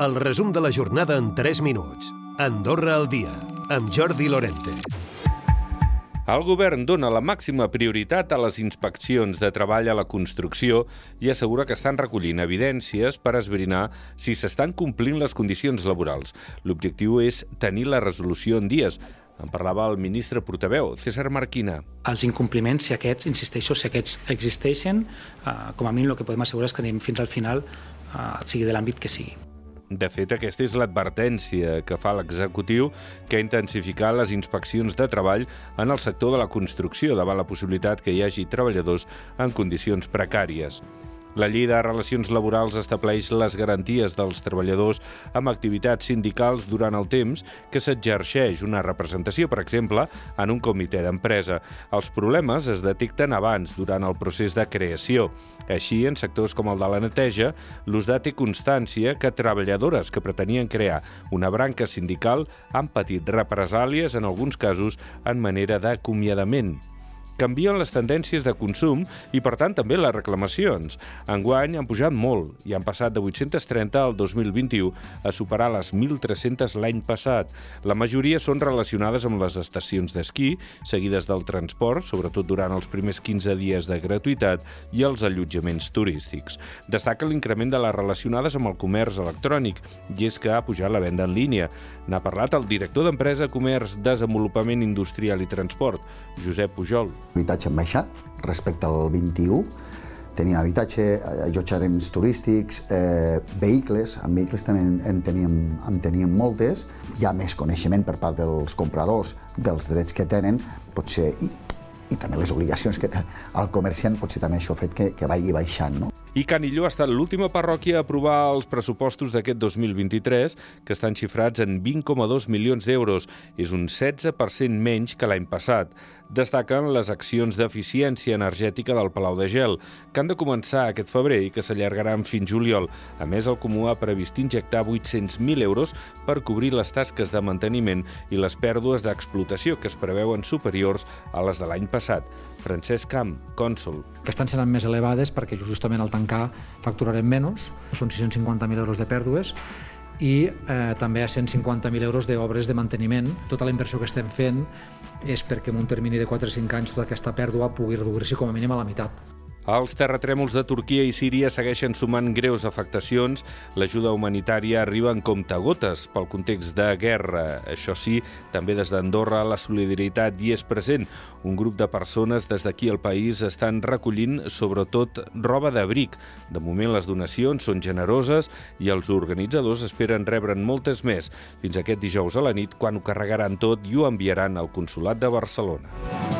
El resum de la jornada en 3 minuts. Andorra al dia, amb Jordi Lorente. El govern dona la màxima prioritat a les inspeccions de treball a la construcció i assegura que estan recollint evidències per esbrinar si s'estan complint les condicions laborals. L'objectiu és tenir la resolució en dies. En parlava el ministre portaveu, César Marquina. Els incompliments, si aquests, insisteixo, si aquests existeixen, eh, com a mínim el que podem assegurar és que anem fins al final, eh, sigui de l'àmbit que sigui. De fet, aquesta és l'advertència que fa l'executiu que ha intensificat les inspeccions de treball en el sector de la construcció davant la possibilitat que hi hagi treballadors en condicions precàries. La llei de relacions laborals estableix les garanties dels treballadors amb activitats sindicals durant el temps que s'exerceix una representació, per exemple, en un comitè d'empresa. Els problemes es detecten abans, durant el procés de creació. Així, en sectors com el de la neteja, l'USDA té constància que treballadores que pretenien crear una branca sindical han patit represàlies, en alguns casos, en manera d'acomiadament canvien les tendències de consum i, per tant, també les reclamacions. Enguany han pujat molt i han passat de 830 al 2021 a superar les 1.300 l'any passat. La majoria són relacionades amb les estacions d'esquí, seguides del transport, sobretot durant els primers 15 dies de gratuïtat, i els allotjaments turístics. Destaca l'increment de les relacionades amb el comerç electrònic, i és que ha pujat la venda en línia. N'ha parlat el director d'Empresa, Comerç, Desenvolupament Industrial i Transport, Josep Pujol habitatge han baixat respecte al 21, teníem habitatge, allotjaments turístics, eh, vehicles, en vehicles també en, teníem, en teníem moltes, hi ha més coneixement per part dels compradors dels drets que tenen, potser, i, i també les obligacions que té el comerciant, potser també això ha fet que, que vagi baixant. No? I Canilló ha estat l'última parròquia a aprovar els pressupostos d'aquest 2023, que estan xifrats en 20,2 milions d'euros. És un 16% menys que l'any passat. Destaquen les accions d'eficiència energètica del Palau de Gel, que han de començar aquest febrer i que s'allargaran fins juliol. A més, el Comú ha previst injectar 800.000 euros per cobrir les tasques de manteniment i les pèrdues d'explotació, que es preveuen superiors a les de l'any passat. Francesc Camp, cònsul. Que estan sent més elevades perquè justament el tancar facturarem menys, són 650.000 euros de pèrdues, i eh, també a 150.000 euros d'obres de manteniment. Tota la inversió que estem fent és perquè en un termini de 4 o 5 anys tota aquesta pèrdua pugui reduir-se com a mínim a la meitat. Els terratrèmols de Turquia i Síria segueixen sumant greus afectacions. L'ajuda humanitària arriba en comptagotes pel context de guerra. Això sí, també des d'Andorra la solidaritat hi és present. Un grup de persones des d'aquí al país estan recollint sobretot roba d'abric. De moment les donacions són generoses i els organitzadors esperen rebre'n moltes més fins aquest dijous a la nit quan ho carregaran tot i ho enviaran al Consolat de Barcelona.